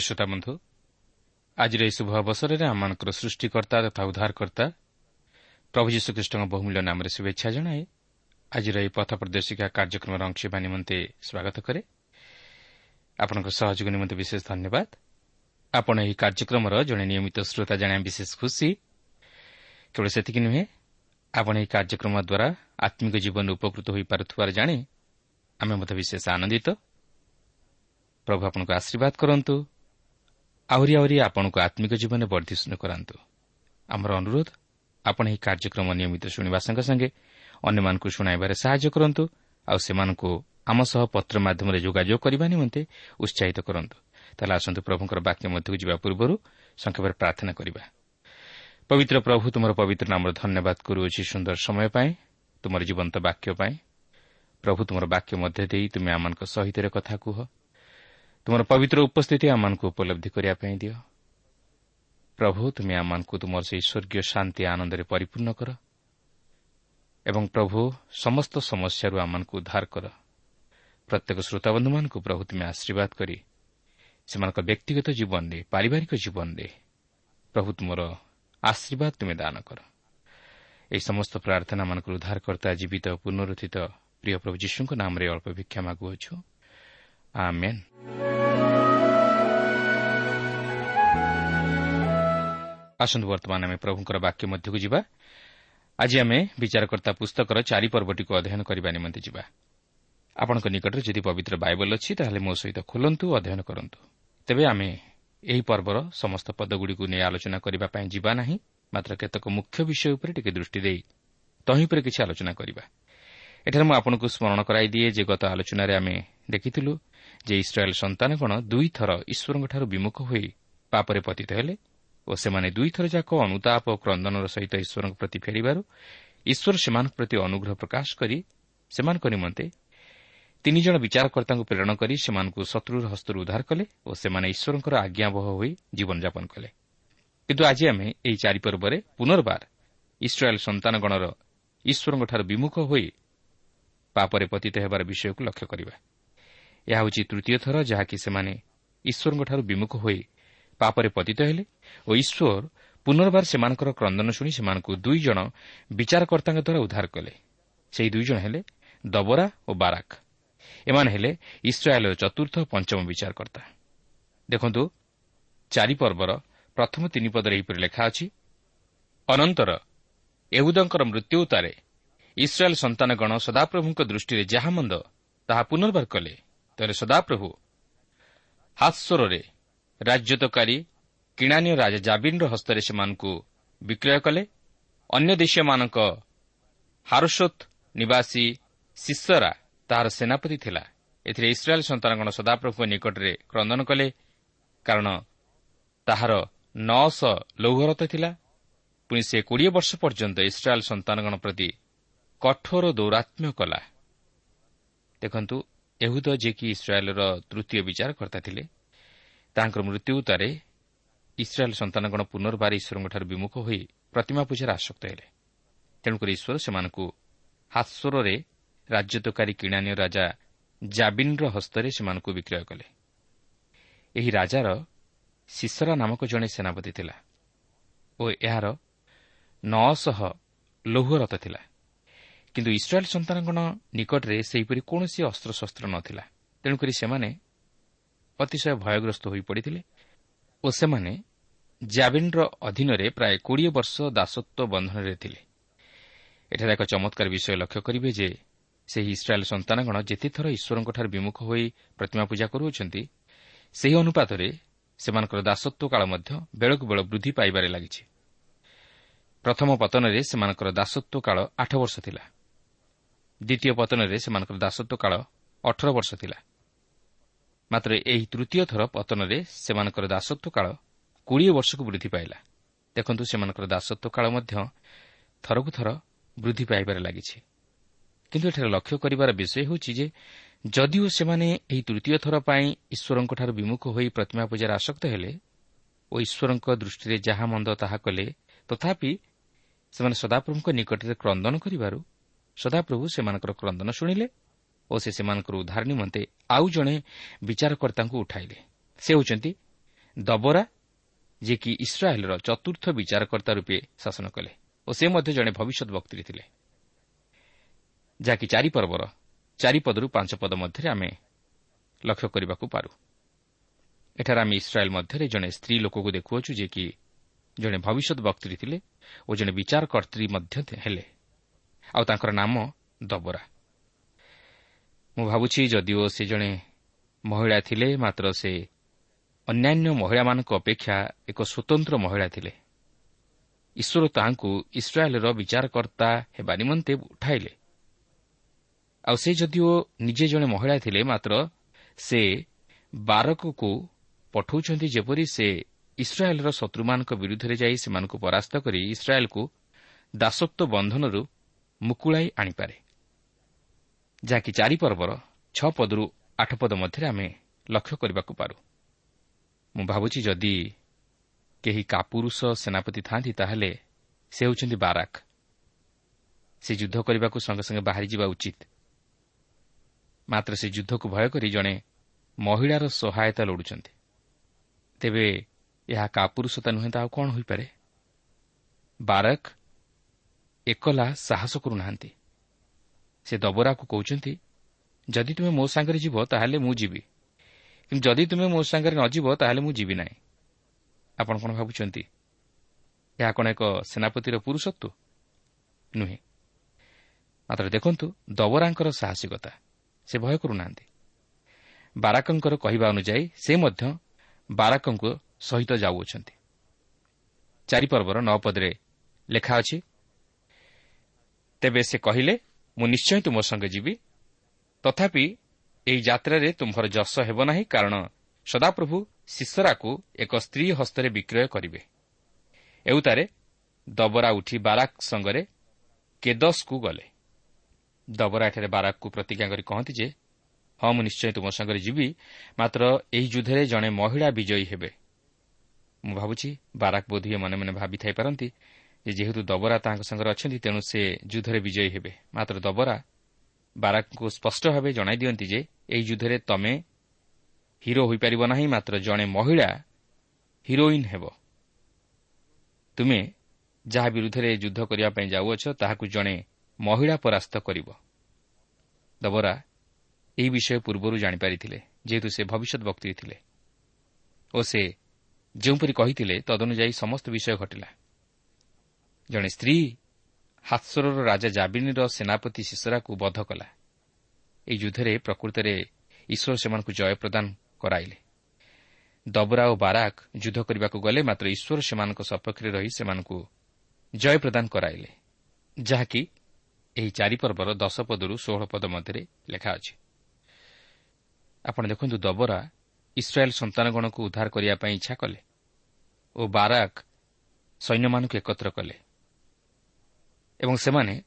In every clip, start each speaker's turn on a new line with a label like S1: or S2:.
S1: ପ୍ରିୟ ଶ୍ରୋତା ବନ୍ଧୁ ଆଜିର ଏହି ଶୁଭ ଅବସରରେ ଆମମାନଙ୍କର ସୃଷ୍ଟିକର୍ତ୍ତା ତଥା ଉଦ୍ଧାରକର୍ତ୍ତା ପ୍ରଭୁ ଯୀଶୁଖ୍ରୀଷ୍ଟଙ୍କ ବହୁମୂଲ୍ୟ ନାମରେ ଶୁଭେଚ୍ଛା ଜଣାଏ ଆଜିର ଏହି ପଥ ପ୍ରଦର୍ଶିକା କାର୍ଯ୍ୟକ୍ରମର ଅଂଶ ହେବା ନିମନ୍ତେ ସ୍ୱାଗତ କରେ। ଆପଣଙ୍କ ସହଯୋଗ ନିମନ୍ତେ ବିଶେଷ ଧନ୍ୟବାଦ। ଆପଣ ଏହି କାର୍ଯ୍ୟକ୍ରମର ଜଣେ ନିୟମିତ ଶ୍ରୋତା ଜାଣିବା ବିଶେଷ ଖୁସି। କେବଳ ସେତିକି ନୁହେଁ ଆପଣ ଏହି କାର୍ଯ୍ୟକ୍ରମ ଦ୍ୱାରା ଆତ୍ମିକ ଜୀବନରେ ଉପକୃତ ହୋଇପାରୁଥିବାର ଜାଣି ଆମେ ମଧ୍ୟ ବିଶେଷ ଆନନ୍ଦିତ। ପ୍ରଭୁ ଆପଣଙ୍କୁ ଆଶୀର୍ବାଦ କରନ୍ତୁ। ଆହୁରି ଆହୁରି ଆପଣଙ୍କୁ ଆତ୍ମିକ ଜୀବନରେ ବର୍ଦ୍ଧିଷ୍ଣୁ କରାନ୍ତୁ। ଆମର ଅନୁରୋଧ ଆପଣ ଏହି କାର୍ଯ୍ୟକ୍ରମ ନିୟମିତ ଶୁଣିବା ସଙ୍ଗେ ସଙ୍ଗେ ଅନ୍ୟମାନଙ୍କୁ ଶୁଣାଇବାରେ ସାହାଯ୍ୟ କରନ୍ତୁ ଆଉ ସେମାନଙ୍କୁ ଆମ ସହ ପତ୍ର ମାଧ୍ୟମରେ ଯୋଗାଯୋଗ କରିବା ନିମନ୍ତେ ଉତ୍ସାହିତ କରନ୍ତୁ। ତାହେଲେ ଆସନ୍ତୁ ପ୍ରଭୁଙ୍କର ବାକ୍ୟ ମଧ୍ୟକୁ ଯିବା ପୂର୍ବରୁ ସଂକ୍ଷେପରେ ପ୍ରାର୍ଥନା କରିବା। ପବିତ୍ର ପ୍ରଭୁ ତୁମର ପବିତ୍ର ନାମର ଧନ୍ୟବାଦ କରୁଅଛି ସୁନ୍ଦର ସମୟ ପାଇଁ ତୁମର ଜୀବନ୍ତ ବାକ୍ୟ ପାଇଁ। ପ୍ରଭୁ ତୁମର ବାକ୍ୟ ମଧ୍ୟ ଦେଇ ତୁମେ ଆମମାନଙ୍କ ସହିତ କଥା କୁହ। ତୁମର ପବିତ୍ର ଉପସ୍ଥିତି ଆମମାନଙ୍କୁ ଉପଲବ୍ଧି କରିବା ପାଇଁ ଦିଅ। ପ୍ରଭୁ ତୁମେ ଆମମାନଙ୍କୁ ତୁମର ସେହି ସ୍ୱର୍ଗୀୟ ଶାନ୍ତି ଆନନ୍ଦରେ ପରିପୂର୍ଣ୍ଣ କର ଏବଂ ପ୍ରଭୁ ସମସ୍ତ ସମସ୍ୟାରୁ ଆମମାନଙ୍କୁ ଉଦ୍ଧାର କର। ପ୍ରତ୍ୟେକ ଶ୍ରୋତାବନ୍ଧୁମାନଙ୍କୁ ପ୍ରଭୁ ତୁମେ ଆଶୀର୍ବାଦ କରି ସେମାନଙ୍କ ବ୍ୟକ୍ତିଗତ ଜୀବନରେ ପାରିବାରିକ ଜୀବନରେ ପ୍ରଭୁ ତୁମର ଆଶୀର୍ବାଦ ତୁମେ ଦାନ କର। ଏହି ସମସ୍ତ ପ୍ରାର୍ଥନାମାନଙ୍କର ଉଦ୍ଧାରକର୍ତ୍ତା ଜୀବିତ ପୁନରୁତ୍ଥିତ ପ୍ରିୟ ପ୍ରଭୁ ଯୀଶୁଙ୍କ ନାମରେ ଅଳ୍ପ ଭିକ୍ଷା ମାଗୁଅଛୁ। ଆସନ୍ତୁ ବର୍ତ୍ତମାନ ଆମେ ପ୍ରଭୁଙ୍କର ବାକ୍ୟ ମଧ୍ୟକୁ ଯିବା। ଆଜି ଆମେ ବିଚାରକର୍ତ୍ତା ପୁସ୍ତକର ଚାରିପର୍ବଟିକୁ ଅଧ୍ୟୟନ କରିବା ନିମନ୍ତେ ଯିବା। ଆପଣଙ୍କ ନିକଟରେ ଯଦି ପବିତ୍ର ବାଇବଲ ଅଛି ତାହେଲେ ମୋ ସହିତ ଖୋଲନ୍ତୁ ଅଧ୍ୟୟନ କରନ୍ତୁ। ତେବେ ଆମେ ଏହି ପର୍ବର ସମସ୍ତ ପଦଗୁଡ଼ିକୁ ନେଇ ଆଲୋଚନା କରିବା ପାଇଁ ଯିବା ନାହିଁ ମାତ୍ର କେତେକ ମୁଖ୍ୟ ବିଷୟ ଉପରେ ଟିକେ ଦୃଷ୍ଟି ଦେଇ ତହିଁ ଉପରେ କିଛି ଆଲୋଚନା କରିବା। ଏଠାରେ ମୁଁ ଆପଣଙ୍କୁ ସ୍କରଣ କରାଇଦିଏ ଯେ ଗତ ଆଲୋଚନାରେ ଆମେ ଦେଖିଥିଲୁ ଯେ ଇସ୍ରାଏଲ୍ ସନ୍ତାନଗଣ ଦୁଇଥର ଈଶ୍ୱରଙ୍କଠାରୁ ବିମୁଖ ହୋଇ ପାପରେ ପତିତ ହେଲେ। ଓ ସେମାନେ ଦୁଇଥର ଯାକ ଅନୁତାପ ଓ କ୍ରନ୍ଦନର ସହିତ ଈଶ୍ୱରଙ୍କ ପ୍ରତି ଫେରିବାରୁ ଈଶ୍ୱର ସେମାନଙ୍କ ପ୍ରତି ଅନୁଗ୍ରହ ପ୍ରକାଶ କରି ସେମାନଙ୍କ ନିମନ୍ତେ ତିନି ଜଣ ବିଚାରକର୍ତ୍ତାଙ୍କୁ ପ୍ରେରଣ କରି ସେମାନଙ୍କୁ ଶତ୍ରୁର ହସ୍ତରୁ ଉଦ୍ଧାର କଲେ ଓ ସେମାନେ ଈଶ୍ୱରଙ୍କର ଆଜ୍ଞାବହ ହୋଇ ଜୀବନଯାପନ କଲେ। କିନ୍ତୁ ଆଜି ଆମେ ଏହି ଚାରିପର୍ବରେ ପୁନର୍ବାର ଇସ୍ରାଏଲ୍ ସନ୍ତାନଗଣର ଈଶ୍ୱରଙ୍କଠାରୁ ବିମୁଖ ହୋଇ ପାପରେ ପତିତ ହେବାର ବିଷୟକୁ ଲକ୍ଷ୍ୟ କରିବା। ଏହା ହେଉଛି ତୃତୀୟ ଥର ଯାହାକି ସେମାନେ ଈଶ୍ୱରଙ୍କଠାରୁ ବିମୁଖ ହୋଇ ପାପରେ ପତିତ ହେଲେ ଓ ଈଶ୍ୱର ପୁନର୍ବାର ସେମାନଙ୍କର କ୍ରନ୍ଦନ ଶୁଣି ସେମାନଙ୍କୁ ଦୁଇ ଜଣ ବିଚାରକର୍ତ୍ତାଙ୍କ ଦ୍ୱାରା ଉଦ୍ଧାର କଲେ। ସେହି ଦୁଇ ଜଣ ହେଲେ ଦବରା ଓ ବାରାକ୍। ଏମାନେ ହେଲେ ଇସ୍ରାଏଲ୍ର ଚତୁର୍ଥ ପଞ୍ଚମ ବିଚାରକର୍ତ୍ତା। ଦେଖନ୍ତୁ ଚାରିପର୍ବର ପ୍ରଥମ ତିନି ପଦରେ ଏହିପରି ଲେଖା ଅଛି ଅନନ୍ତର ଏହୁଦଙ୍କର ମୃତ୍ୟୁ ଉତ୍ତାରେ ଇସ୍ରାଏଲ୍ ସନ୍ତାନଗଣ ସଦାପ୍ରଭୁଙ୍କ ଦୃଷ୍ଟିରେ ଯାହା ମନ୍ଦ ତାହା ପୁନର୍ବାର କଲେ। ତେବେ ସଦାପ୍ରଭୁ ହାସ୍ୱରରେ ରାଜ୍ୟତକାରୀ କିଣାନୀୟ ରାଜା ଜାବିନ୍ର ହସ୍ତରେ ସେମାନଙ୍କୁ ବିକ୍ରୟ କଲେ। ଅନ୍ୟ ଦେଶୀୟମାନଙ୍କ ହାରୁସୋତ୍ ନିବାସୀ ଶିଶରା ତାହାର ସେନାପତି ଥିଲା। ଏଥିରେ ଇସ୍ରାଏଲ୍ ସନ୍ତାନଗଣ ସଦାପ୍ରଭୁଙ୍କ ନିକଟରେ କ୍ରନ୍ଦନ କଲେ। କାରଣ ତାହାର ନଅଶହ ଲୌହରଥ ଥିଲା। ପୁଣି ସେ କୋଡ଼ିଏ ବର୍ଷ ପର୍ଯ୍ୟନ୍ତ ଇସ୍ରାଏଲ୍ ସନ୍ତାନଗଣ ପ୍ରତି କଠୋର ଦୌରାତ୍ମ୍ୟ କଲା। ଦେଖନ୍ତୁ ଏହୁଦ ଯିଏକି ଇସ୍ରାଏଲ୍ର ତୃତୀୟ ବିଚାରକର୍ତ୍ତା ଥିଲେ ତାଙ୍କର ମୃତ୍ୟୁ ଉତ୍ତାରେ ଇସ୍ରାଏଲ୍ ସନ୍ତାନଗଣ ପୁନର୍ବାର ଈଶ୍ୱରଙ୍କଠାରୁ ବିମୁଖ ହୋଇ ପ୍ରତିମା ପୂଜାରେ ଆସକ୍ତ ହେଲେ। ତେଣୁକରି ଈଶ୍ୱର ସେମାନଙ୍କୁ ହାସ୍ୱରରେ ରାଜ୍ୟତକାରୀ କିଣାନୀୟ ରାଜା ଜାବିନ୍ର ହସ୍ତରେ ସେମାନଙ୍କୁ ବିକ୍ରୟ କଲେ। ଏହି ରାଜାର ଶିଶରା ନାମକ ଜଣେ ସେନାପତି ଥିଲା ଓ ଏହାର ନଅଶହ ଲୌହରଥ ଥିଲା। କିନ୍ତୁ ଇସ୍ରାଏଲ୍ ସନ୍ତାନଗଣ ନିକଟରେ ସେହିପରି କୌଣସି ଅସ୍ତ୍ରଶସ୍ତ୍ର ନ ଥିଲା ତେଣୁକରି ସେମାନେ ଅତିଶୟ ଭୟଗ୍ରସ୍ତ ହୋଇପଡ଼ିଥିଲେ ଓ ସେମାନେ ଜାବିନ୍ର ଅଧୀନରେ ପ୍ରାୟ କୋଡ଼ିଏ ବର୍ଷ ଦାସତ୍ୱ ବନ୍ଧନରେ ଥିଲେ। ଏଠାରେ ଏକ ଚମତ୍କାର ବିଷୟ ଲକ୍ଷ୍ୟ କରିବେ ଯେ ସେହି ଇସ୍ରାଏଲ୍ ସନ୍ତାନଗଣ ଯେତେଥର ଈଶ୍ୱରଙ୍କଠାରେ ବିମୁଖ ହୋଇ ପ୍ରତିମା ପୂଜା କରୁଅଛନ୍ତି ସେହି ଅନୁପାତରେ ସେମାନଙ୍କର ଦାସତ୍ୱ କାଳ ମଧ୍ୟ ବେଳକୁ ବେଳ ବୃଦ୍ଧି ପାଇବାରେ ଲାଗିଛି। ପ୍ରଥମ ପତନରେ ସେମାନଙ୍କର ଦାସତ୍ୱ କାଳ ଆଠ ବର୍ଷ ଥିଲା। ଦ୍ୱିତୀୟ ପତନରେ ସେମାନଙ୍କର ଦାସତ୍ୱ କାଳ ଅଠର ବର୍ଷ ଥିଲା। ମାତ୍ର ଏହି ତୃତୀୟ ଥର ପତନରେ ସେମାନଙ୍କର ଦାସତ୍ୱ କାଳ କୋଡ଼ିଏ ବର୍ଷକୁ ବୃଦ୍ଧି ପାଇଲା। ଦେଖନ୍ତୁ ସେମାନଙ୍କର ଦାସତ୍ୱ କାଳ ମଧ୍ୟ ଥରକୁ ଥର ବୃଦ୍ଧି ପାଇବାରେ ଲାଗିଛି। କିନ୍ତୁ ଏଠାରେ ଲକ୍ଷ୍ୟ କରିବାର ବିଷୟ ହେଉଛି ଯେ ଯଦିଓ ସେମାନେ ଏହି ତୃତୀୟ ଥର ପାଇଁ ଈଶ୍ୱରଙ୍କଠାରୁ ବିମୁଖ ହୋଇ ପ୍ରତିମା ପୂଜାରେ ଆସକ୍ତ ହେଲେ ଓ ଈଶ୍ୱରଙ୍କ ଦୃଷ୍ଟିରେ ଯାହା ମନ୍ଦ ତାହା କଲେ ତଥାପି ସେମାନେ ସଦାପ୍ରଭୁଙ୍କ ନିକଟରେ କ୍ରନ୍ଦନ କରିବାରୁ ସଦାପ୍ରଭୁ ସେମାନଙ୍କର କ୍ରନ୍ଦନ ଶୁଣିଲେ ଓ ସେ ସେମାନଙ୍କର ଉଦ୍ଧାର ନିମନ୍ତେ ଆଉ ଜଣେ ବିଚାରକର୍ତ୍ତାଙ୍କୁ ଉଠାଇଲେ। ସେ ହେଉଛନ୍ତି ଦବରା ଯିଏକି ଇସ୍ରାଏଲ୍ର ଚତୁର୍ଥ ବିଚାରକର୍ତ୍ତା ରୂପେ ଶାସନ କଲେ ଓ ସେ ମଧ୍ୟ ଜଣେ ଭବିଷ୍ୟତ ବକ୍ତି ଥିଲେ। ଯାହାକି ଚାରିପର୍ବର ଚାରିପଦରୁ ପାଞ୍ଚ ପଦ ମଧ୍ୟରେ ଆମେ ଲକ୍ଷ୍ୟ କରିବାକୁ ପାରୁ। ଏଠାରେ ଆମେ ଇସ୍ରାଏଲ୍ ମଧ୍ୟରେ ଜଣେ ସ୍ତ୍ରୀ ଲୋକକୁ ଦେଖୁଅଛୁ ଯିଏକି ଜଣେ ଭବିଷ୍ୟତ ବକ୍ତି ଥିଲେ ଓ ଜଣେ ବିଚାରକର୍ତ୍ରୀ ମଧ୍ୟ ହେଲେ। ଆଉ ତାଙ୍କର ନାମ ଦବରା। ମୁଁ ଭାବୁଛି ଯଦିଓ ସେ ଜଣେ ମହିଳା ଥିଲେ ମାତ୍ର ସେ ଅନ୍ୟାନ୍ୟ ମହିଳାମାନଙ୍କ ଅପେକ୍ଷା ଏକ ସ୍ୱତନ୍ତ୍ର ମହିଳା ଥିଲେ। ଈଶ୍ୱର ତାହାଙ୍କୁ ଇସ୍ରାଏଲ୍ର ବିଚାରକର୍ତ୍ତା ହେବା ନିମନ୍ତେ ଉଠାଇଲେ। ଆଉ ସେ ଯଦିଓ ନିଜେ ଜଣେ ମହିଳା ଥିଲେ ମାତ୍ର ସେ ବାରକକୁ ପଠାଉଛନ୍ତି ଯେପରି ସେ ଇସ୍ରାଏଲ୍ର ଶତ୍ରୁମାନଙ୍କ ବିରୁଦ୍ଧରେ ଯାଇ ସେମାନଙ୍କୁ ପରାସ୍ତ କରି ଇସ୍ରାଏଲ୍କୁ ଦାସତ୍ୱ ବନ୍ଧନରୁ ମୁକୁଳାଇ ଆଣିପାରେ। ଯାହାକି ଚାରିପର୍ବର ଛଅ ପଦରୁ ଆଠ ପଦ ମଧ୍ୟରେ ଆମେ ଲକ୍ଷ୍ୟ କରିବାକୁ ପାରୁ। ମୁଁ ଭାବୁଛି ଯଦି କେହି କାପୁରୁଷ ସେନାପତି ଥାନ୍ତି ତାହେଲେ ସେ ହେଉଛନ୍ତି ବାରାକ। ସେ ଯୁଦ୍ଧ କରିବାକୁ ସଙ୍ଗେ ସଙ୍ଗେ ବାହାରିଯିବା ଉଚିତ। ମାତ୍ର ସେ ଯୁଦ୍ଧକୁ ଭୟ କରି ଜଣେ ମହିଳାର ସହାୟତା ଲୋଡ଼ୁଛନ୍ତି। ତେବେ ଏହା କାପୁରୁଷତା ନୁହେଁ ତ ଆଉ କ'ଣ ହୋଇପାରେ? ବାରକ ଏକଲା ସାହସ କରୁନାହାନ୍ତି। ସେ ଦବରାକୁ କହୁଛନ୍ତି ଯଦି ତୁମେ ମୋ ସାଙ୍ଗରେ ଯିବ ତାହେଲେ ମୁଁ ଯିବି। କିନ୍ତୁ ଯଦି ତୁମେ ମୋ ସାଙ୍ଗରେ ନ ଯିବ ତାହେଲେ ମୁଁ ଯିବି ନାହିଁ। ଆପଣ କ'ଣ ଭାବୁଛନ୍ତି? ଏହା କ'ଣ ଏକ ସେନାପତିର ପୁରୁଷତ୍ୱ? ନୁହେଁ। ମାତ୍ର ଦେଖନ୍ତୁ ଦବରାଙ୍କର ସାହସିକତା ସେ ଭୟ କରୁନାହାନ୍ତି। ବାରାକଙ୍କର କହିବା ଅନୁଯାୟୀ ସେ ମଧ୍ୟ ବାରାକଙ୍କ ସହିତ ଯାଉଅଛନ୍ତି। ଚାରିପର୍ବର ନଅ ପଦରେ ଲେଖା ଅଛି ତେବେ ସେ କହିଲେ ମୁଁ ନିଶ୍ଚୟ ତୁମ ସଙ୍ଗେ ଯିବି। ତଥାପି ଏହି ଯାତ୍ରାରେ ତୁମ୍ଭର ଯଶ ହେବ ନାହିଁ କାରଣ ସଦାପ୍ରଭୁ ଶିଶରାକୁ ଏକ ସ୍ତ୍ରୀ ହସ୍ତରେ ବିକ୍ରୟ କରିବେ। ଏଉତାରେ ଦବରା ଉଠି ବାରାକ ସଙ୍ଗରେ କେଦସ୍କୁ ଗଲେ। ଦବରା ଏଠାରେ ବାରାକକୁ ପ୍ରତିଜ୍ଞା କରି କହନ୍ତି ଯେ ହଁ ମୁଁ ନିଶ୍ଚୟ ତୁମ ସାଙ୍ଗରେ ଯିବି ମାତ୍ର ଏହି ଯୁଦ୍ଧରେ ଜଣେ ମହିଳା ବିଜୟୀ ହେବେ। ମୁଁ ଭାବୁଛି ବାରାକ ବୋଧହୁଏ ମନେ ମନେ ଭାବିଥାଇପାରନ୍ତି ଯେହେତୁ ଦବରା ତାଙ୍କ ସାଙ୍ଗରେ ଅଛନ୍ତି ତେଣୁ ସେ ଯୁଦ୍ଧରେ ବିଜୟୀ ହେବେ। ମାତ୍ର ଦବରା ବାରାକଙ୍କୁ ସ୍ପଷ୍ଟ ଭାବେ ଜଣାଇ ଦିଅନ୍ତି ଯେ ଏହି ଯୁଦ୍ଧରେ ତମେ ହିରୋ ହୋଇପାରିବ ନାହିଁ ମାତ୍ର ଜଣେ ମହିଳା ହିରୋଇନ୍ ହେବ। ତୁମେ ଯାହା ବିରୁଦ୍ଧରେ ଯୁଦ୍ଧ କରିବା ପାଇଁ ଯାଉଅଛ ତାହାକୁ ଜଣେ ମହିଳା ପରାସ୍ତ କରିବ। ଦବରା ଏହି ବିଷୟ ପୂର୍ବରୁ ଜାଣିପାରିଥିଲେ ଯେହେତୁ ସେ ଭବିଷ୍ୟତ ବକ୍ତି ଥିଲେ। ଓ ସେ ଯେଉଁପରି କହିଥିଲେ ତଦନୁଯାୟୀ ସମସ୍ତ ବିଷୟ ଘଟିଲା। ଜଣେ ସ୍ତ୍ରୀ ହାତ୍ସରର ରାଜା ଜାବିନୀର ସେନାପତି ଶିଶରାକୁ ବଧ କଲା। ଏହି ଯୁଦ୍ଧରେ ପ୍ରକୃତରେ ଈଶ୍ୱର ସେମାନଙ୍କୁ ଜୟ ପ୍ରଦାନ କରାଇଲେ। ଦବରା ଓ ବାରାକ ଯୁଦ୍ଧ କରିବାକୁ ଗଲେ ମାତ୍ର ଈଶ୍ୱର ସେମାନଙ୍କ ସପକ୍ଷରେ ରହି ସେମାନଙ୍କୁ ଜୟ ପ୍ରଦାନ କରାଇଲେ। ଯାହାକି ଏହି ଚାରିପର୍ବର ଦଶ ପଦରୁ ଷୋହଳ ପଦ ମଧ୍ୟରେ ଲେଖା ଅଛି। ଆପଣ ଦେଖନ୍ତୁ ଦବରା ଇସ୍ରାଏଲ୍ ସନ୍ତାନଗଣକୁ ଉଦ୍ଧାର କରିବା ପାଇଁ ଇଚ୍ଛା କଲେ ଓ ବାରାକ ସୈନ୍ୟମାନଙ୍କୁ ଏକତ୍ର କଲେ। ଏବଂ ସେମାନେ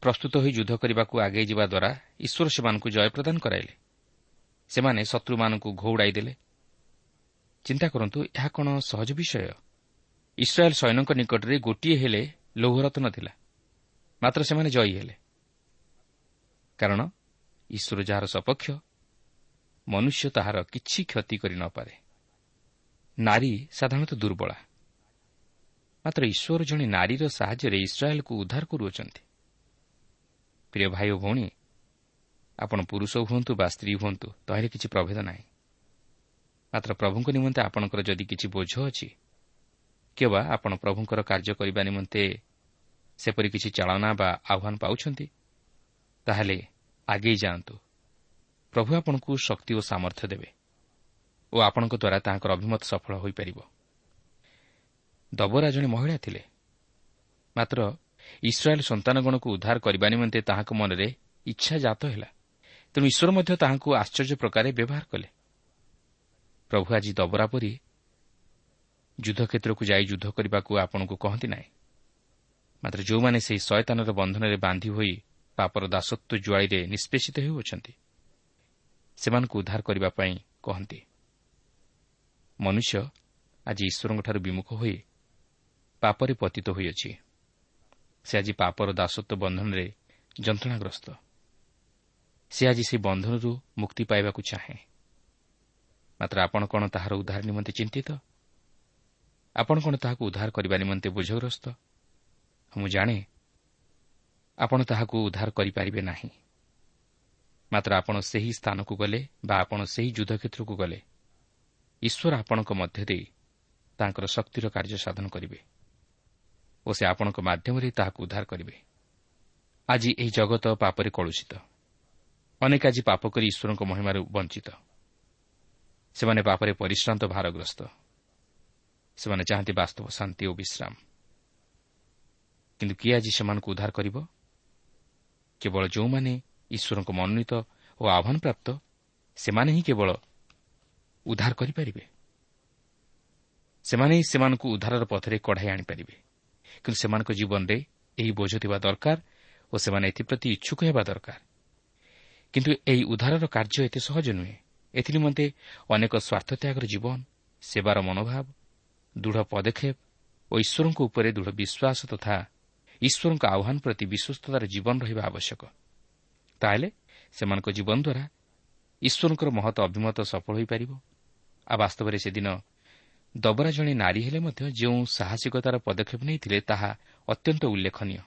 S1: ପ୍ରସ୍ତୁତ ହୋଇ ଯୁଦ୍ଧ କରିବାକୁ ଆଗେଇ ଯିବା ଦ୍ୱାରା ଈଶ୍ୱର ସେମାନଙ୍କୁ ଜୟ ପ୍ରଦାନ କରାଇଲେ। ସେମାନେ ଶତ୍ରୁମାନଙ୍କୁ ଘଉଡ଼ାଇ ଦେଲେ। ଚିନ୍ତା କରନ୍ତୁ ଏହା କ'ଣ ସହଜ ବିଷୟ? ଇସ୍ରାଏଲ୍ ସୈନ୍ୟଙ୍କ ନିକଟରେ ଗୋଟିଏ ହେଲେ ଲୌହରତ୍ନ ଥିଲା। ମାତ୍ର ସେମାନେ ଜୟୀ ହେଲେ। କାରଣ ଈଶ୍ୱର ଯାହାର ସପକ୍ଷ ମନୁଷ୍ୟ ତାହାର କିଛି କ୍ଷତି କରି ନପାରେ ନାରୀ ସାଧାରଣତଃ ଦୁର୍ବଳା। ମାତ୍ର ଈଶ୍ୱର ଜଣେ ନାରୀର ସାହାଯ୍ୟରେ ଇସ୍ରାଏଲ୍କୁ ଉଦ୍ଧାର କରୁଅଛନ୍ତି। ପ୍ରିୟ ଭାଇ ଓ ଭଉଣୀ ଆପଣ ପୁରୁଷ ହୁଅନ୍ତୁ ବା ସ୍ତ୍ରୀ ହୁଅନ୍ତୁ ତହିଁରେ କିଛି ପ୍ରଭେଦ ନାହିଁ। ମାତ୍ର ପ୍ରଭୁଙ୍କ ନିମନ୍ତେ ଆପଣଙ୍କର ଯଦି କିଛି ବୋଝ ଅଛି କିମ୍ବା ଆପଣ ପ୍ରଭୁଙ୍କର କାର୍ଯ୍ୟ କରିବା ନିମନ୍ତେ ସେପରି କିଛି ଚାଳନା ବା ଆହ୍ୱାନ ପାଉଛନ୍ତି ତାହେଲେ ଆଗେଇ ଯାଆନ୍ତୁ। ପ୍ରଭୁ ଆପଣଙ୍କୁ ଶକ୍ତି ଓ ସାମର୍ଥ୍ୟ ଦେବେ ଓ ଆପଣଙ୍କ ଦ୍ୱାରା ତାହାଙ୍କର ଅଭିମତ ସଫଳ ହୋଇପାରିବ। ଦବରା ଜଣେ ମହିଳା ଥିଲେ। ମାତ୍ର ଇସ୍ରାଏଲ୍ ସନ୍ତାନଗଣକୁ ଉଦ୍ଧାର କରିବା ନିମନ୍ତେ ତାହାଙ୍କ ମନରେ ଇଚ୍ଛା ଜାତ ହେଲା। ତେଣୁ ଈଶ୍ୱର ମଧ୍ୟ ତାହାଙ୍କୁ ଆଶ୍ଚର୍ଯ୍ୟ ପ୍ରକାରେ ବ୍ୟବହାର କଲେ। ପ୍ରଭୁ ଆଜି ଦବରା ପରି ଯୁଦ୍ଧକ୍ଷେତ୍ରକୁ ଯାଇ ଯୁଦ୍ଧ କରିବାକୁ ଆପଣଙ୍କୁ କହନ୍ତି ନାହିଁ। ମାତ୍ର ଯେଉଁମାନେ ସେହି ଶୟତାନର ବନ୍ଧନରେ ବାନ୍ଧି ହୋଇ ପାପର ଦାସତ୍ୱ ଜୁଆଳିରେ ନିଷ୍ପେଷିତ ହେଉଅଛନ୍ତି ସେମାନଙ୍କୁ ଉଦ୍ଧାର କରିବା ପାଇଁ କହନ୍ତି ମନୁଷ୍ୟ ଆଜି ଈଶ୍ୱରଙ୍କଠାରୁ ବିମୁଖ ହୋଇ ପାପରେ ପତିତ ହୋଇଅଛି। ସେ ଆଜି ପାପର ଦାସତ୍ୱ ବନ୍ଧନରେ ଯନ୍ତ୍ରଣାଗ୍ରସ୍ତ। ସେ ଆଜି ସେହି ବନ୍ଧନରୁ ମୁକ୍ତି ପାଇବାକୁ ଚାହେଁ। ମାତ୍ର ଆପଣ କ'ଣ ତାହାର ଉଦ୍ଧାର ନିମନ୍ତେ ଚିନ୍ତିତ? ଆପଣ କ'ଣ ତାହାକୁ ଉଦ୍ଧାର କରିବା ନିମନ୍ତେ ବୋଝଗ୍ରସ୍ତ? ମୁଁ ଜାଣେ ଆପଣ ତାହାକୁ ଉଦ୍ଧାର କରିପାରିବେ ନାହିଁ। ମାତ୍ର ଆପଣ ସେହି ସ୍ଥାନକୁ ଗଲେ ବା ଆପଣ ସେହି ଯୁଦ୍ଧକ୍ଷେତ୍ରକୁ ଗଲେ ଈଶ୍ୱର ଆପଣଙ୍କ ମଧ୍ୟ ଦେଇ ତାଙ୍କର ଶକ୍ତିର କାର୍ଯ୍ୟ ସାଧନ କରିବେ। ଓ ସେ ଆପଣଙ୍କ ମାଧ୍ୟମରେ ତାହାକୁ ଉଦ୍ଧାର କରିବେ। ଆଜି ଏହି ଜଗତ ପାପରେ କଳୁଷିତ। ଅନେକ ଆଜି ପାପ କରି ଈଶ୍ୱରଙ୍କ ମହିମାରୁ ବଞ୍ଚିତ। ସେମାନେ ପାପରେ ପରିଶ୍ରାନ୍ତ ଭାରଗ୍ରସ୍ତ। ସେମାନେ ଚାହାନ୍ତି ବାସ୍ତବ ଶାନ୍ତି ଓ ବିଶ୍ରାମ। କିନ୍ତୁ କିଏ ଆଜି ସେମାନଙ୍କୁ ଉଦ୍ଧାର କରିବ? କେବଳ ଯେଉଁମାନେ ଈଶ୍ୱରଙ୍କ ମନୋନୀତ ଓ ଆହ୍ୱାନପ୍ରାପ୍ତ ସେମାନେ ହିଁ କେବଳ ଉଦ୍ଧାର କରିପାରିବେ। ସେମାନେ ହିଁ ସେମାନଙ୍କୁ ଉଦ୍ଧାରର ପଥରେ କଢ଼ାଇ ଆଣିପାରିବେ। କିନ୍ତୁ ସେମାନଙ୍କ ଜୀବନରେ ଏହି ବୋଝ ଥିବା ଦରକାର ଓ ସେମାନେ ଏଥିପ୍ରତି ଇଚ୍ଛୁକ ହେବା ଦରକାର। କିନ୍ତୁ ଏହି ଉଦ୍ଧାରର କାର୍ଯ୍ୟ ଏତେ ସହଜ ନୁହେଁ। ଏଥିନିମନ୍ତେ ଅନେକ ସ୍ୱାର୍ଥତ୍ୟାଗର ଜୀବନ ସେବାର ମନୋଭାବ ଦୃଢ଼ ପଦକ୍ଷେପ ଓ ଈଶ୍ୱରଙ୍କ ଉପରେ ଦୃଢ଼ ବିଶ୍ୱାସ ତଥା ଈଶ୍ୱରଙ୍କ ଆହ୍ୱାନ ପ୍ରତି ବିଶ୍ୱସ୍ତତାର ଜୀବନ ରହିବା ଆବଶ୍ୟକ। ତାହେଲେ ସେମାନଙ୍କ ଜୀବନ ଦ୍ୱାରା ଈଶ୍ୱରଙ୍କର ମହତ ଅଭିମତ ସଫଳ ହୋଇପାରିବ। ଆଉ ବାସ୍ତବରେ ସେଦିନ ଦବରା ଜଣେ ନାରୀ ହେଲେ ମଧ୍ୟ ଯେଉଁ ସାହସିକତାର ପଦକ୍ଷେପ ନେଇଥିଲେ ତାହା ଅତ୍ୟନ୍ତ ଉଲ୍ଲେଖନୀୟ।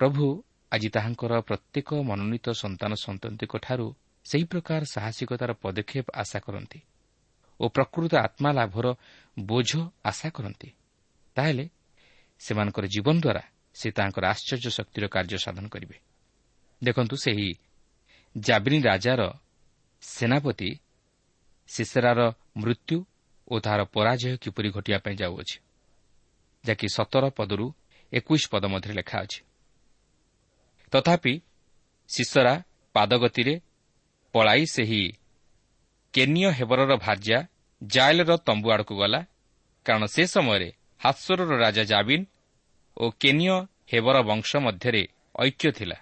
S1: ପ୍ରଭୁ ଆଜି ତାହାଙ୍କର ପ୍ରତ୍ୟେକ ମନୋନୀତ ସନ୍ତାନ ସନ୍ତତିଙ୍କଠାରୁ ସେହି ପ୍ରକାର ସାହସିକତାର ପଦକ୍ଷେପ ଆଶା କରନ୍ତି ଓ ପ୍ରକୃତ ଆତ୍ମା ଲାଭର ବୋଝ ଆଶା କରନ୍ତି। ତାହେଲେ ସେମାନଙ୍କର ଜୀବନ ଦ୍ୱାରା ସେ ତାଙ୍କର ଆଶ୍ଚର୍ଯ୍ୟ ଶକ୍ତିର କାର୍ଯ୍ୟ ସାଧନ କରିବେ। ଦେଖନ୍ତୁ ସେହି ଜାବିନି ରାଜାର ସେନାପତି ସିସେରାର ମୃତ୍ୟୁ ଓ ତାହାର ପରାଜୟ କିପରି ଘଟିବା ପାଇଁ ଯାଉଅଛି ଯାହାକି ସତର ପଦରୁ ଏକୋଇଶ ପଦ ମଧ୍ୟରେ ଲେଖା ଅଛି। ତଥାପି ଶିଶରା ପାଦଗତିରେ ପଳାଇ ସେହି କେନିୟ ହେବରର ଭାର୍ଯ୍ୟା ଜାଏଲର ତମ୍ବୁ ଆଡ଼କୁ ଗଲା କାରଣ ସେ ସମୟରେ ହାସ୍ୱରର ରାଜା ଜାବିନ୍ ଓ କେନିୟ ହେବର ବଂଶ ମଧ୍ୟରେ ଐକ୍ୟ ଥିଲା।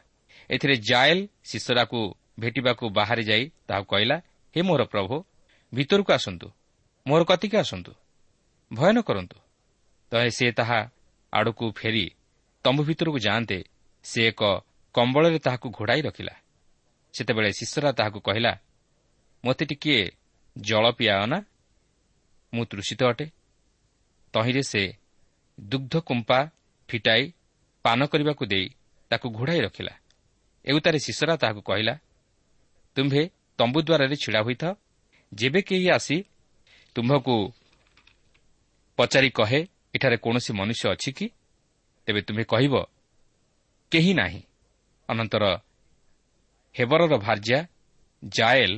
S1: ଏଥିରେ ଜାଏଲ୍ ଶିଶରାକୁ ଭେଟିବାକୁ ବାହାରେ ଯାଇ ତାହାକୁ କହିଲା ହେ ମୋର ପ୍ରଭୁ ଭିତରକୁ ଆସନ୍ତୁ। ମୋର କତିକି ଆସନ୍ତୁ। ଭୟ ନ କରନ୍ତୁ। ତହେ ସେ ତାହା ଆଡ଼କୁ ଫେରି ତମ୍ବୁ ଭିତରକୁ ଯାଆନ୍ତେ ସେ ଏକ କମ୍ବଳରେ ତାହାକୁ ଘୋଡ଼ାଇ ରଖିଲା। ସେତେବେଳେ ଶିଶରା ତାହାକୁ କହିଲା ମୋତେ ଟିକିଏ ଜଳ ପିଆଅ ନା? ମୁଁ ତୃଷିତ ଅଟେ ତହିଁରେ ସେ ଦୁଗ୍ଧ କୁମ୍ପା ଫିଟାଇ ପାନ କରିବାକୁ ଦେଇ ତାକୁ ଘୋଡ଼ାଇ ରଖିଲା। ଏଉତାରେ ଶିଶରା ତାହାକୁ କହିଲା ତୁମ୍ଭେ ତମ୍ବୁ ଦ୍ୱାରରେ ଛିଡ଼ା ହୋଇଥାଅ ଯେବେ କେହି ଆସି ତୁମ୍ଭକୁ ପଚାରି କହେ ଏଠାରେ କୌଣସି ମନୁଷ୍ୟ ଅଛି କି? ତେବେ ତୁମ୍ଭେ କହିବ କେହି ନାହିଁ। ଅନନ୍ତର ହେବରର ଭାର୍ଯ୍ୟା ଜାଏଲ୍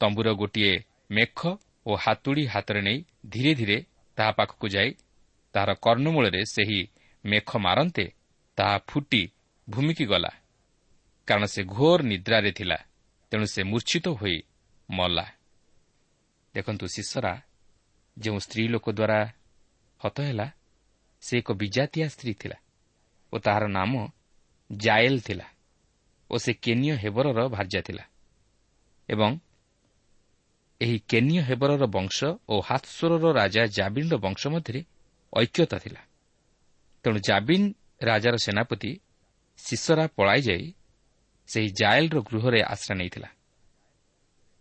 S1: ତମ୍ବୁର ଗୋଟିଏ ମେଖ ଓ ହାତୁଡ଼ି ହାତରେ ନେଇ ଧୀରେ ଧୀରେ ତାହା ପାଖକୁ ଯାଇ ତାହାର କର୍ଣ୍ଣମୂଳରେ ସେହି ମେଖ ମାରନ୍ତେ ତାହା ଫୁଟି ଭୂମିକି ଗଲା। କାରଣ ସେ ଘୋର ନିଦ୍ରାରେ ଥିଲା ତେଣୁ ସେ ମୂର୍ଚ୍ଛିତ ହୋଇ ମଲା। ଦେଖନ୍ତୁ ଶିଶରା ଯେଉଁ ସ୍ତ୍ରୀ ଲୋକ ଦ୍ୱାରା ହତ ହେଲା ସେ ଏକ ବିଜାତିଆ ସ୍ତ୍ରୀ ଥିଲା ଓ ତାହାର ନାମ ଜାଏଲ୍ ଥିଲା ଓ ସେ କେନିୟ ହେବରର ଭାର୍ଯ୍ୟା ଥିଲା ଏବଂ ଏହି କେନିୟ ହେବରର ବଂଶ ଓ ହାତ୍ସ୍ୱରର ରାଜା ଜାବିନ୍ର ବଂଶ ମଧ୍ୟରେ ଐକ୍ୟତା ଥିଲା। ତେଣୁ ଜାବିନ୍ ରାଜାର ସେନାପତି ଶିଶରା ପଳାଇ ଯାଇ ସେହି ଜାଏଲ୍ର ଗୃହରେ ଆଶ୍ରା ନେଇଥିଲା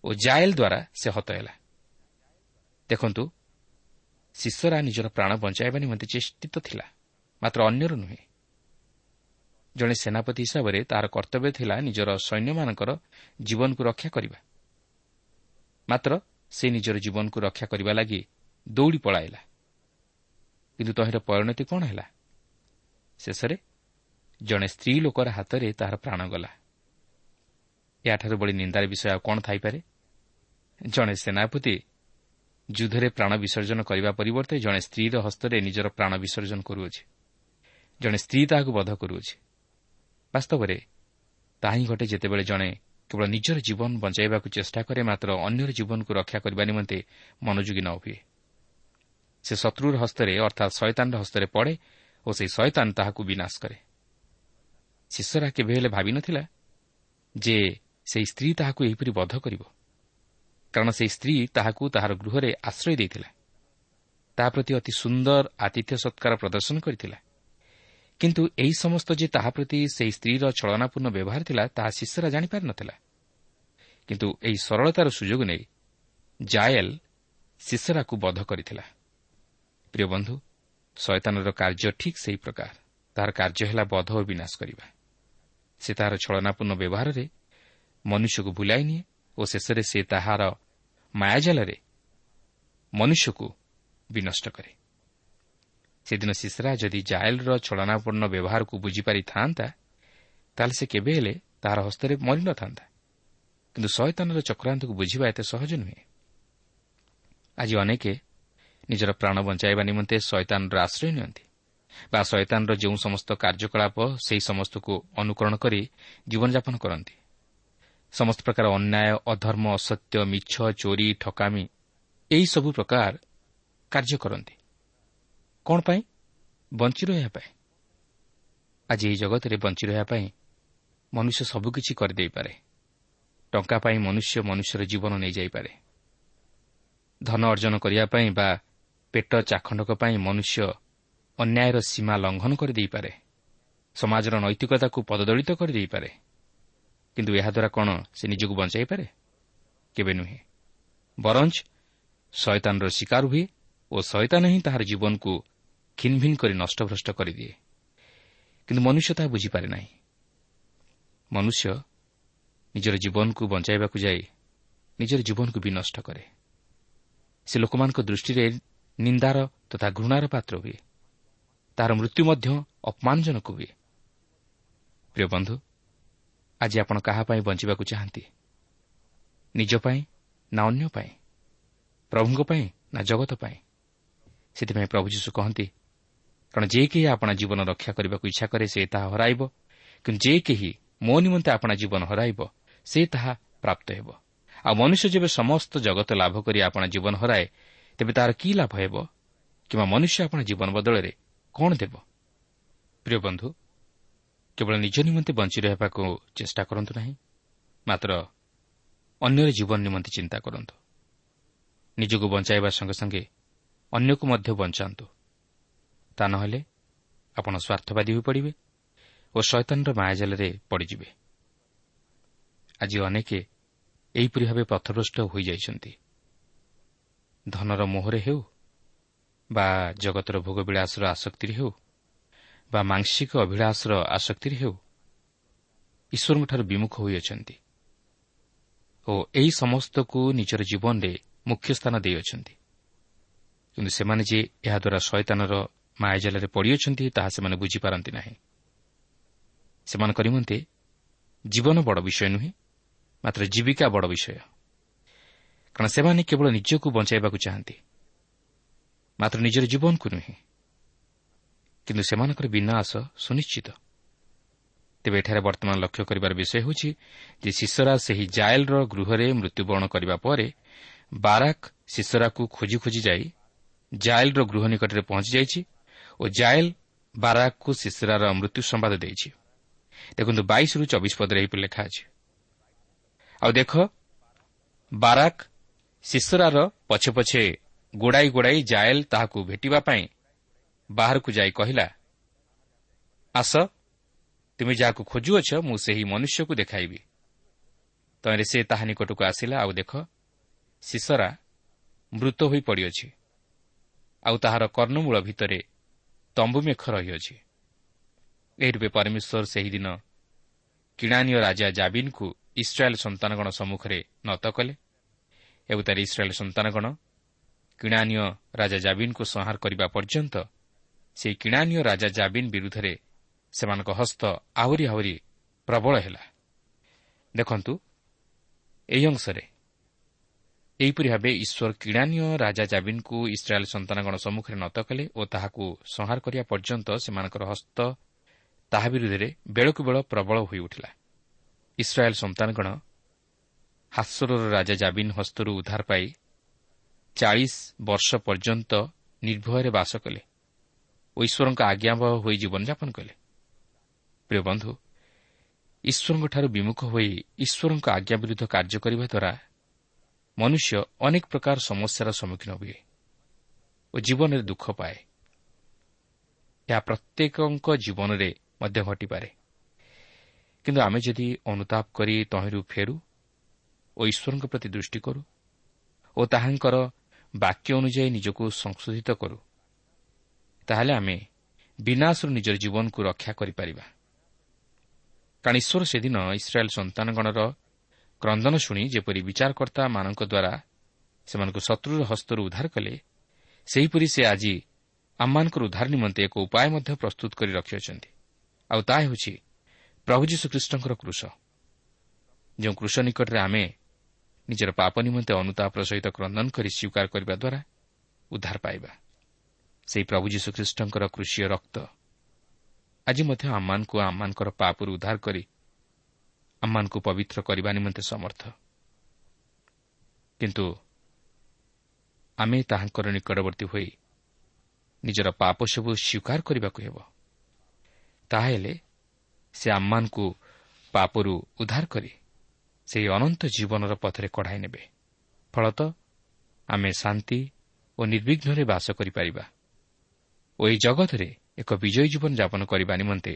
S1: ଓ ଜାଏଲ୍ ଦ୍ୱାରା ସେ ହତ ହେଲା। ଦେଖନ୍ତୁ ଶିଶରା ନିଜର ପ୍ରାଣ ବଞ୍ଚାଇବା ନିମନ୍ତେ ଚେଷ୍ଟିତ ଥିଲା ମାତ୍ର ଅନ୍ୟର ନୁହେଁ। ଜଣେ ସେନାପତି ହିସାବରେ ତାହାର କର୍ତ୍ତବ୍ୟ ଥିଲା ନିଜର ସୈନ୍ୟମାନଙ୍କର ଜୀବନକୁ ରକ୍ଷା କରିବା। ମାତ୍ର ସେ ନିଜର ଜୀବନକୁ ରକ୍ଷା କରିବା ଲାଗି ଦୌଡ଼ି ପଳାଇଲା। କିନ୍ତୁ ତହିଁର ପରିଣତି କ'ଣ ହେଲା? ଶେଷରେ ଜଣେ ସ୍ତ୍ରୀ ଲୋକର ହାତରେ ତାହାର ପ୍ରାଣ ଗଲା। ଏହାଠାରୁ ବଳି ନିନ୍ଦାର ବିଷୟ ଆଉ କ'ଣ ଥାଇପାରେ? ଜଣେ ସେନାପତି ଯୁଦ୍ଧରେ ପ୍ରାଣ ବିସର୍ଜନ କରିବା ପରିବର୍ତ୍ତେ ଜଣେ ସ୍ତ୍ରୀର ହସ୍ତରେ ନିଜର ପ୍ରାଣ ବିସର୍ଜନ କରୁଅଛି। ଜଣେ ସ୍ତ୍ରୀ ତାହାକୁ ବଧ କରୁଅଛି। ବାସ୍ତବରେ ତାହା ଘଟେ ଯେତେବେଳେ ଜଣେ କେବଳ ନିଜର ଜୀବନ ବଞ୍ଚାଇବାକୁ ଚେଷ୍ଟା କରେ ମାତ୍ର ଅନ୍ୟର ଜୀବନକୁ ରକ୍ଷା କରିବା ନିମନ୍ତେ ମନୋଯୋଗୀ ନ ହୁଏ। ସେ ଶତ୍ରୁର ହସ୍ତରେ ଅର୍ଥାତ୍ ଶୟତାନର ହସ୍ତରେ ପଡ଼େ ଓ ସେହି ଶୟତାନ ତାହାକୁ ବିନାଶ କରେ। ଶିଶରା କେବେ ହେଲେ ଭାବିନଥିଲା ଯେ ସେହି ସ୍ତ୍ରୀ ତାହାକୁ ଏହିପରି ବଧ କରିବ। କାରଣ ସେହି ସ୍ତ୍ରୀ ତାହାକୁ ତାହାର ଗୃହରେ ଆଶ୍ରୟ ଦେଇଥିଲା। ତାହା ପ୍ରତି ଅତି ସୁନ୍ଦର ଆତିଥ୍ୟ ସତ୍କାର ପ୍ରଦର୍ଶନ କରିଥିଲା। କିନ୍ତୁ ଏହି ସମସ୍ତ ଯେ ତାହା ପ୍ରତି ସେହି ସ୍ତ୍ରୀର ଛଳନାପୂର୍ଣ୍ଣ ବ୍ୟବହାର ଥିଲା ତାହା ଶିଶରା ଜାଣିପାରିନଥିଲା କିନ୍ତୁ ଏହି ସରଳତାର ସୁଯୋଗ ନେଇ ଜାଏଲ୍ ଶିଶରାକୁ ବଧ କରିଥିଲା। ପ୍ରିୟ ବନ୍ଧୁ ଶୟତାନର କାର୍ଯ୍ୟ ଠିକ୍ ସେହି ପ୍ରକାର। ତାହାର କାର୍ଯ୍ୟ ହେଲା ବଧ ଓ ବିନାଶ କରିବା। ସେ ତାହାର ଛଳନାପୂର୍ଣ୍ଣ ବ୍ୟବହାରରେ ମନୁଷ୍ୟକୁ ବୁଲାଇ ନିଏ ଓ ଶେଷରେ ସେ ତାହାର ମାୟାଜାଲରେ ମନୁଷ୍ୟକୁ ବିନଷ୍ଟ କରେ। ସେଦିନ ଶିଶରା ଯଦି ଜାଏଲ୍ର ଛଳନାପୂର୍ଣ୍ଣ ବ୍ୟବହାରକୁ ବୁଝିପାରିଥାନ୍ତା ତାହେଲେ ସେ କେବେ ହେଲେ ତାହାର ହସ୍ତରେ ମରିନଥାନ୍ତା। କିନ୍ତୁ ଶୟତାନର ଚକ୍ରାନ୍ତକୁ ବୁଝିବା ଏତେ ସହଜ ନୁହେଁ। ଆଜି ଅନେକ ନିଜର ପ୍ରାଣ ବଞ୍ଚାଇବା ନିମନ୍ତେ ଶୟତାନର ଆଶ୍ରୟ ନିଅନ୍ତି ବା ଶୟତାନର ଯେଉଁ ସମସ୍ତ କାର୍ଯ୍ୟକଳାପ ସେହି ସମସ୍ତକୁ ଅନୁକରଣ କରି ଜୀବନଯାପନ କରନ୍ତି। ସମସ୍ତ ପ୍ରକାର ଅନ୍ୟାୟ ଅଧର୍ମ ଅସତ୍ୟ ମିଛ ଚୋରି ଠକାମି ଏହିସବୁ ପ୍ରକାର କାର୍ଯ୍ୟ କରନ୍ତି। କ'ଣ ପାଇଁ? ବଞ୍ଚି ରହିବା ପାଇଁ। ଆଜି ଏହି ଜଗତରେ ବଞ୍ଚି ରହିବା ପାଇଁ ମନୁଷ୍ୟ ସବୁକିଛି କରିଦେଇପାରେ। ଟଙ୍କା ପାଇଁ ମନୁଷ୍ୟ ମନୁଷ୍ୟର ଜୀବନ ନେଇଯାଇପାରେ। ଧନ ଅର୍ଜନ କରିବା ପାଇଁ ବା ପେଟ ଚାଖଣ୍ଡକ ପାଇଁ ମନୁଷ୍ୟ ଅନ୍ୟାୟର ସୀମା ଲଙ୍ଘନ କରିଦେଇପାରେ। ସମାଜର ନୈତିକତାକୁ ପଦଦଳିତ କରିଦେଇପାରେ। କିନ୍ତୁ ଏହାଦ୍ୱାରା କ'ଣ ସେ ନିଜକୁ ବଞ୍ଚାଇପାରେ କେବେ ନୁହେଁ। ବରଞ୍ଚ ଶୟତାନର ଶିକାର ହୁଏ ଓ ଶୟତାନ ହିଁ ତାହାର ଜୀବନକୁ ଖିନ୍ଭିନ୍ କରି ନଷ୍ଟଭ୍ରଷ୍ଟ କରିଦିଏ। କିନ୍ତୁ ମନୁଷ୍ୟ ତାହା ବୁଝିପାରେ ନାହିଁ। ମନୁଷ୍ୟ ନିଜର ଜୀବନକୁ ବଞ୍ଚାଇବାକୁ ଯାଇ ନିଜର ଜୀବନକୁ ବି ନଷ୍ଟ କରେ। ସେ ଲୋକମାନଙ୍କ ଦୃଷ୍ଟିରେ ନିନ୍ଦାର ତଥା ଘୃଣାର ପାତ୍ର ହୁଏ। ତାହାର ମୃତ୍ୟୁ ମଧ୍ୟ ଅପମାନଜନକ ହୁଏ। ପ୍ରିୟ ବନ୍ଧୁ ଆଜି ଆପଣ କାହା ପାଇଁ ବଞ୍ଚିବାକୁ ଚାହାନ୍ତି? ନିଜ ପାଇଁ ନା ଅନ୍ୟ ପାଇଁ? ପ୍ରଭୁଙ୍କ ପାଇଁ ନା ଜଗତ ପାଇଁ? ସେଥିପାଇଁ ପ୍ରଭୁ ଯୀଶୁ କହନ୍ତି କାରଣ ଯେ କେହି ଆପଣା ଜୀବନ ରକ୍ଷା କରିବାକୁ ଇଚ୍ଛା କରେ ସେ ତାହା ହରାଇବ। କିନ୍ତୁ ଯେ କେହି ମୋ ନିମନ୍ତେ ଆପଣା ଜୀବନ ହରାଇବ ସେ ତାହା ପ୍ରାପ୍ତ ହେବ। ଆଉ ମନୁଷ୍ୟ ଯେବେ ସମସ୍ତ ଜଗତ ଲାଭ କରି ଆପଣା ଜୀବନ ହରାଏ ତେବେ ତାହାର କି ଲାଭ ହେବ? କିମ୍ବା ମନୁଷ୍ୟ ଆପଣା ଜୀବନ ବଦଳରେ କ'ଣ ଦେବ? ପ୍ରିୟ ବନ୍ଧୁ କେବଳ ନିଜ ନିମନ୍ତେ ବଞ୍ଚି ରହିବାକୁ ଚେଷ୍ଟା କରନ୍ତୁ ନାହିଁ ମାତ୍ର ଅନ୍ୟର ଜୀବନ ନିମନ୍ତେ ଚିନ୍ତା କରନ୍ତୁ। ନିଜକୁ ବଞ୍ଚାଇବା ସଙ୍ଗେ ସଙ୍ଗେ ଅନ୍ୟକୁ ମଧ୍ୟ ବଞ୍ଚାନ୍ତୁ। ତା ନହେଲେ ଆପଣ ସ୍ୱାର୍ଥବାଦୀ ହୋଇପଡ଼ିବେ ଓ ଶୈତାନର ମାୟାଜାଲରେ ପଡ଼ିଯିବେ। ଆଜି ଅନେକ ଏହିପରି ଭାବେ ପଥଭ୍ରଷ୍ଟ ହୋଇଯାଇଛନ୍ତି। ଧନର ମୋହରେ ହେଉ ବା ଜଗତର ଭୋଗବିଳାସର ଆସକ୍ତିରେ ହେଉ ବା ମାଂସିକ ଅଭିଳାଷର ଆସକ୍ତିରେ ହେଉ ଈଶ୍ୱରଙ୍କଠାରୁ ବିମୁଖ ହୋଇଅଛନ୍ତି ଓ ଏହି ସମସ୍ତକୁ ନିଜର ଜୀବନରେ ମୁଖ୍ୟ ସ୍ଥାନ ଦେଇଅଛନ୍ତି। କିନ୍ତୁ ସେମାନେ ଯେ ଏହାଦ୍ୱାରା ଶୟତାନର ମାୟାଜାଲରେ ପଡ଼ିଅଛନ୍ତି ତାହା ସେମାନେ ବୁଝିପାରନ୍ତି ନାହିଁ। ସେମାନଙ୍କ ନିମନ୍ତେ ଜୀବନ ବଡ଼ ବିଷୟ ନୁହେଁ ମାତ୍ର ଜୀବିକା ବଡ଼ ବିଷୟ। କାରଣ ସେମାନେ କେବଳ ନିଜକୁ ବଞ୍ଚାଇବାକୁ ଚାହାନ୍ତି ମାତ୍ର ନିଜର ଜୀବନକୁ ନୁହେଁ। କିନ୍ତୁ ସେମାନଙ୍କର ବିନାଶ ସୁନିଶ୍ଚିତ। ତେବେ ଏଠାରେ ବର୍ତ୍ତମାନ ଲକ୍ଷ୍ୟ କରିବାର ବିଷୟ ହେଉଛି ଯେ ଶିଶରା ସେହି ଜାଏଲ୍ର ଗୃହରେ ମୃତ୍ୟୁବରଣ କରିବା ପରେ ବାରାକ୍ ଶିଶରାକୁ ଖୋଜି ଖୋଜି ଯାଇ ଜାଏଲ୍ର ଗୃହ ନିକଟରେ ପହଞ୍ଚିଯାଇଛି ଓ ଜାଏଲ୍ ବାରାକ୍କୁ ଶିଶରାର ମୃତ୍ୟୁ ସମ୍ବାଦ ଦେଇଛି। ଦେଖନ୍ତୁ ବାଇଶରୁ ଚବିଶ ପଦରେ ଏହିପରି ଲେଖା ଅଛି। ଆଉ ଦେଖ ବାରାକ୍ ଶିଶରାର ପଛେ ପଛେ ଗୋଡ଼ାଇ ଗୋଡ଼ାଇ ଜାଏଲ୍ ତାହାକୁ ଭେଟିବା ପାଇଁ ବାହାରକୁ ଯାଇ କହିଲା ଆସ ତୁମେ ଯାହାକୁ ଖୋଜୁଅଛ ମୁଁ ସେହି ମନୁଷ୍ୟକୁ ଦେଖାଇବି ତମରେ ସେ ତାହା ନିକଟକୁ ଆସିଲା ଆଉ ଦେଖ ଶିଶରା ମୃତ ହୋଇ ପଡ଼ିଅଛି ଆଉ ତାହାର କର୍ଣ୍ଣମୂଳ ଭିତରେ ତମ୍ବୁମେଖ ରହିଅଛି। ଏହି ରୂପେ ପରମେଶ୍ୱର ସେହିଦିନ କିଣାନୀୟ ରାଜା ଜାବିନ୍କୁ ଇସ୍ରାଏଲ୍ ସନ୍ତାନଗଣ ସମ୍ମୁଖରେ ନତ କଲେ ଏବଂ ତାର ଇସ୍ରାଏଲ୍ ସନ୍ତାନଗଣ କିଣାନୀୟ ରାଜା ଜାବିନ୍କୁ ସଂହାର କରିବା ପର୍ଯ୍ୟନ୍ତ ସେହି କିଣାନୀୟ ରାଜା ଜାବିନ୍ ବିରୁଦ୍ଧରେ ସେମାନଙ୍କ ହସ୍ତ ଆହୁରି ଆହୁରି ପ୍ରବଳ ହେଲା। ଦେଖନ୍ତୁ ଏହି ଅଂଶରେ ଏହିପରି ଭାବେ ଈଶ୍ୱର କିଣାନୀୟ ରାଜା ଜାବିନ୍କୁ ଇସ୍ରାଏଲ୍ ସନ୍ତାନଗଣ ସମ୍ମୁଖରେ ନତ କଲେ ଓ ତାହାକୁ ସଂହାର କରିବା ପର୍ଯ୍ୟନ୍ତ ସେମାନଙ୍କର ହସ୍ତ ତାହା ବିରୁଦ୍ଧରେ ବେଳକୁ ବେଳ ପ୍ରବଳ ହୋଇଉଠିଲା। ଇସ୍ରାଏଲ୍ ସନ୍ତାନଗଣ ହାସ୍ୱରର ରାଜା ଜାବିନ୍ ହସ୍ତରୁ ଉଦ୍ଧାର ପାଇ ଚାଳିଶ ବର୍ଷ ପର୍ଯ୍ୟନ୍ତ ନିର୍ଭୟରେ ବାସ କଲେ। ଈଶ୍ୱରଙ୍କ ଆଜ୍ଞାବହ ହୋଇ ଜୀବନଯାପନ କଲେ। ପ୍ରିୟ ବନ୍ଧୁ ଈଶ୍ୱରଙ୍କଠାରୁ ବିମୁଖ ହୋଇ ଈଶ୍ୱରଙ୍କ ଆଜ୍ଞା ବିରୁଦ୍ଧ କାର୍ଯ୍ୟ କରିବା ଦ୍ୱାରା ମନୁଷ୍ୟ ଅନେକ ପ୍ରକାର ସମସ୍ୟାର ସମ୍ମୁଖୀନ ହୁଏ ଓ ଜୀବନରେ ଦୁଃଖ ପାଏ। ଏହା ପ୍ରତ୍ୟେକଙ୍କ ଜୀବନରେ ମଧ୍ୟ ଘଟିପାରେ। କିନ୍ତୁ ଆମେ ଯଦି ଅନୁତାପ କରି ତହିଁରୁ ଫେରୁ ଓ ଈଶ୍ୱରଙ୍କ ପ୍ରତି ଦୃଷ୍ଟି କରୁ ଓ ତାହାଙ୍କର ବାକ୍ୟ ଅନୁଯାୟୀ ନିଜକୁ ସଂଶୋଧିତ କରୁ ତାହେଲେ ଆମେ ବିନାଶରୁ ନିଜର ଜୀବନକୁ ରକ୍ଷା କରିପାରିବା। କାରଣ ଈଶ୍ୱର ସେଦିନ ଇସ୍ରାଏଲ୍ ସନ୍ତାନଗଣର କ୍ରନ୍ଦନ ଶୁଣି ଯେପରି ବିଚାରକର୍ତ୍ତାମାନଙ୍କ ଦ୍ୱାରା ସେମାନଙ୍କୁ ଶତ୍ରୁର ହସ୍ତରୁ ଉଦ୍ଧାର କଲେ ସେହିପରି ସେ ଆଜି ଆମମାନଙ୍କର ଉଦ୍ଧାର ନିମନ୍ତେ ଏକ ଉପାୟ ମଧ୍ୟ ପ୍ରସ୍ତୁତ କରି ରଖିଅଛନ୍ତି। ଆଉ ତାହା ହେଉଛି ପ୍ରଭୁ ଯୀଶୁଖ୍ରୀଷ୍ଟଙ୍କର କୃଷ ଯେଉଁ କୃଷ ନିକଟରେ ଆମେ ନିଜର ପାପ ନିମନ୍ତେ ଅନୁତାପର ସହିତ କ୍ରନ୍ଦନ କରି ସ୍ୱୀକାର କରିବା ଦ୍ୱାରା ଉଦ୍ଧାର ପାଇବା। ସେହି ପ୍ରଭୁ ଯୀଶୁଖ୍ରୀଷ୍ଟଙ୍କର କୃଷିୟ ରକ୍ତ। ଆଜି ମଧ୍ୟ ଆମମାନଙ୍କୁ ଆମମାନଙ୍କର ପାପରୁ ଉଦ୍ଧାର କରି ଆମମାନଙ୍କୁ ପବିତ୍ର କରିବା ନିମନ୍ତେ ସମର୍ଥ। କିନ୍ତୁ ଆମେ ତାହାଙ୍କର ନିକଟବର୍ତ୍ତୀ ହୋଇ ନିଜର ପାପ ସବୁ ସ୍ୱୀକାର କରିବାକୁ ହେବ। ତାହାହେଲେ ସେ ଆମମାନଙ୍କୁ ପାପରୁ ଉଦ୍ଧାର କରି ସେହି ଅନନ୍ତ ଜୀବନର ପଥରେ କଢ଼ାଇ ନେବେ। ଫଳତଃ ଆମେ ଶାନ୍ତି ଓ ନିର୍ବିଘ୍ନରେ ବାସ କରିପାରିବା। ଓ ଏହି ଜଗତରେ ଏକ ବିଜୟୀ ଜୀବନ ଯାପନ କରିବା ନିମନ୍ତେ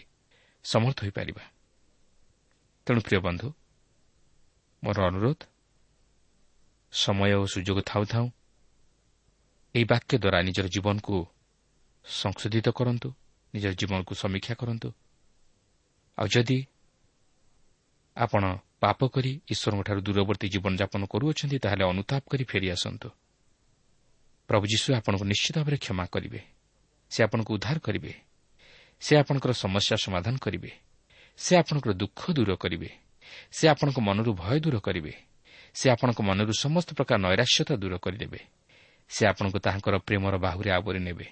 S1: ସମର୍ଥ ହୋଇପାରିବା। ତେଣୁ ପ୍ରିୟ ବନ୍ଧୁ ମୋର ଅନୁରୋଧ ସମୟ ଓ ସୁଯୋଗ ଥାଉ ଥାଉ ଏହି ବାକ୍ୟ ଦ୍ୱାରା ନିଜର ଜୀବନକୁ ସଂଶୋଧିତ କରନ୍ତୁ ନିଜର ଜୀବନକୁ ସମୀକ୍ଷା କରନ୍ତୁ। ଆଉ ଯଦି ଆପଣ ପାପ କରି ଈଶ୍ୱରଙ୍କଠାରୁ ଦୂରବର୍ତ୍ତୀ ଜୀବନଯାପନ କରୁଅଛନ୍ତି ତାହେଲେ ଅନୁତାପ କରି ଫେରିଆସନ୍ତୁ। ପ୍ରଭୁ ଯୀଶୁ ଆପଣଙ୍କୁ ନିଶ୍ଚିତ ଭାବରେ କ୍ଷମା କରିବେ। ସେ ଆପଣଙ୍କୁ ଉଦ୍ଧାର କରିବେ। ସେ ଆପଣଙ୍କର ସମସ୍ୟା ସମାଧାନ କରିବେ। ସେ ଆପଣଙ୍କର ଦୁଃଖ ଦୂର କରିବେ। ସେ ଆପଣଙ୍କ ମନରୁ ଭୟ ଦୂର କରିବେ। ସେ ଆପଣଙ୍କ ମନରୁ ସମସ୍ତ ପ୍ରକାର ନୈରାଶ୍ୟତା ଦୂର କରିଦେବେ। ସେ ଆପଣଙ୍କୁ ତାହାଙ୍କର ପ୍ରେମର ବାହୁରେ ଆବରି ନେବେ।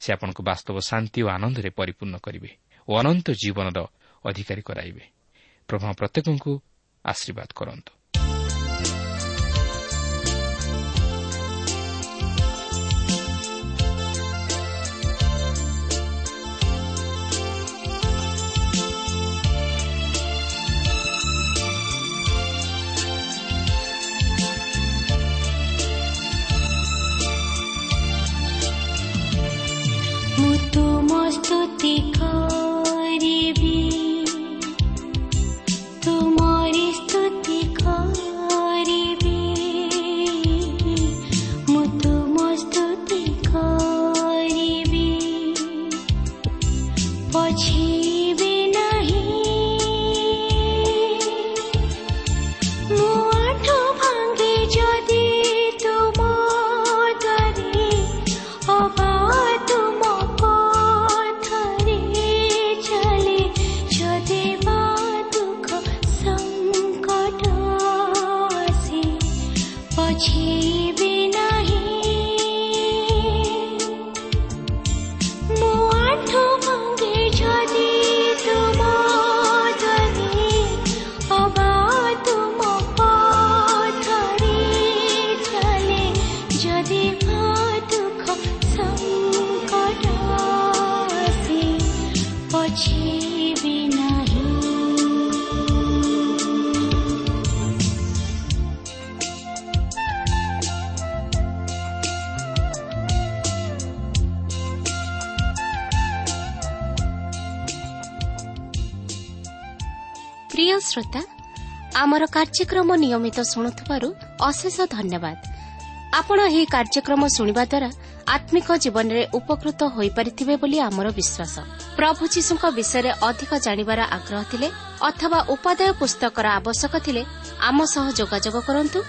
S1: ସେ ଆପଣଙ୍କୁ ବାସ୍ତବ ଶାନ୍ତି ଓ ଆନନ୍ଦରେ ପରିପୂର୍ଣ୍ଣ କରିବେ ଓ ଅନନ୍ତ ଜୀବନର ଅଧିକାରୀ କରାଇବେ। ପ୍ରଭୁ ପ୍ରତ୍ୟେକଙ୍କୁ ଆଶୀର୍ବାଦ କରନ୍ତୁ।
S2: ଆମର କାର୍ଯ୍ୟକ୍ରମ ନିୟମିତ ଶୁଣୁଥିବାରୁ ଅଶେଷ ଧନ୍ୟବାଦ। ଆପଣ ଏହି କାର୍ଯ୍ୟକ୍ରମ ଶୁଣିବା ଦ୍ୱାରା ଆତ୍ମିକ ଜୀବନରେ ଉପକୃତ ହୋଇପାରିଥିବେ ବୋଲି ଆମର ବିଶ୍ୱାସ। ପ୍ରଭୁ ଯୀଶୁଙ୍କ ବିଷୟରେ ଅଧିକ ଜାଣିବାର ଆଗ୍ରହ ଥିଲେ ଅଥବା ଉପାଦେୟ ପୁସ୍ତକର ଆବଶ୍ୟକ ଥିଲେ ଆମ ସହ ଯୋଗାଯୋଗ କରନ୍ତୁ।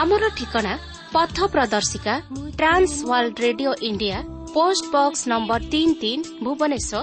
S2: ଆମର ଠିକଣା ପଥ ପ୍ରଦର୍ଶିକା trans world radio India post box number ତିନି ତିନି ଭୁବନେଶ୍ୱର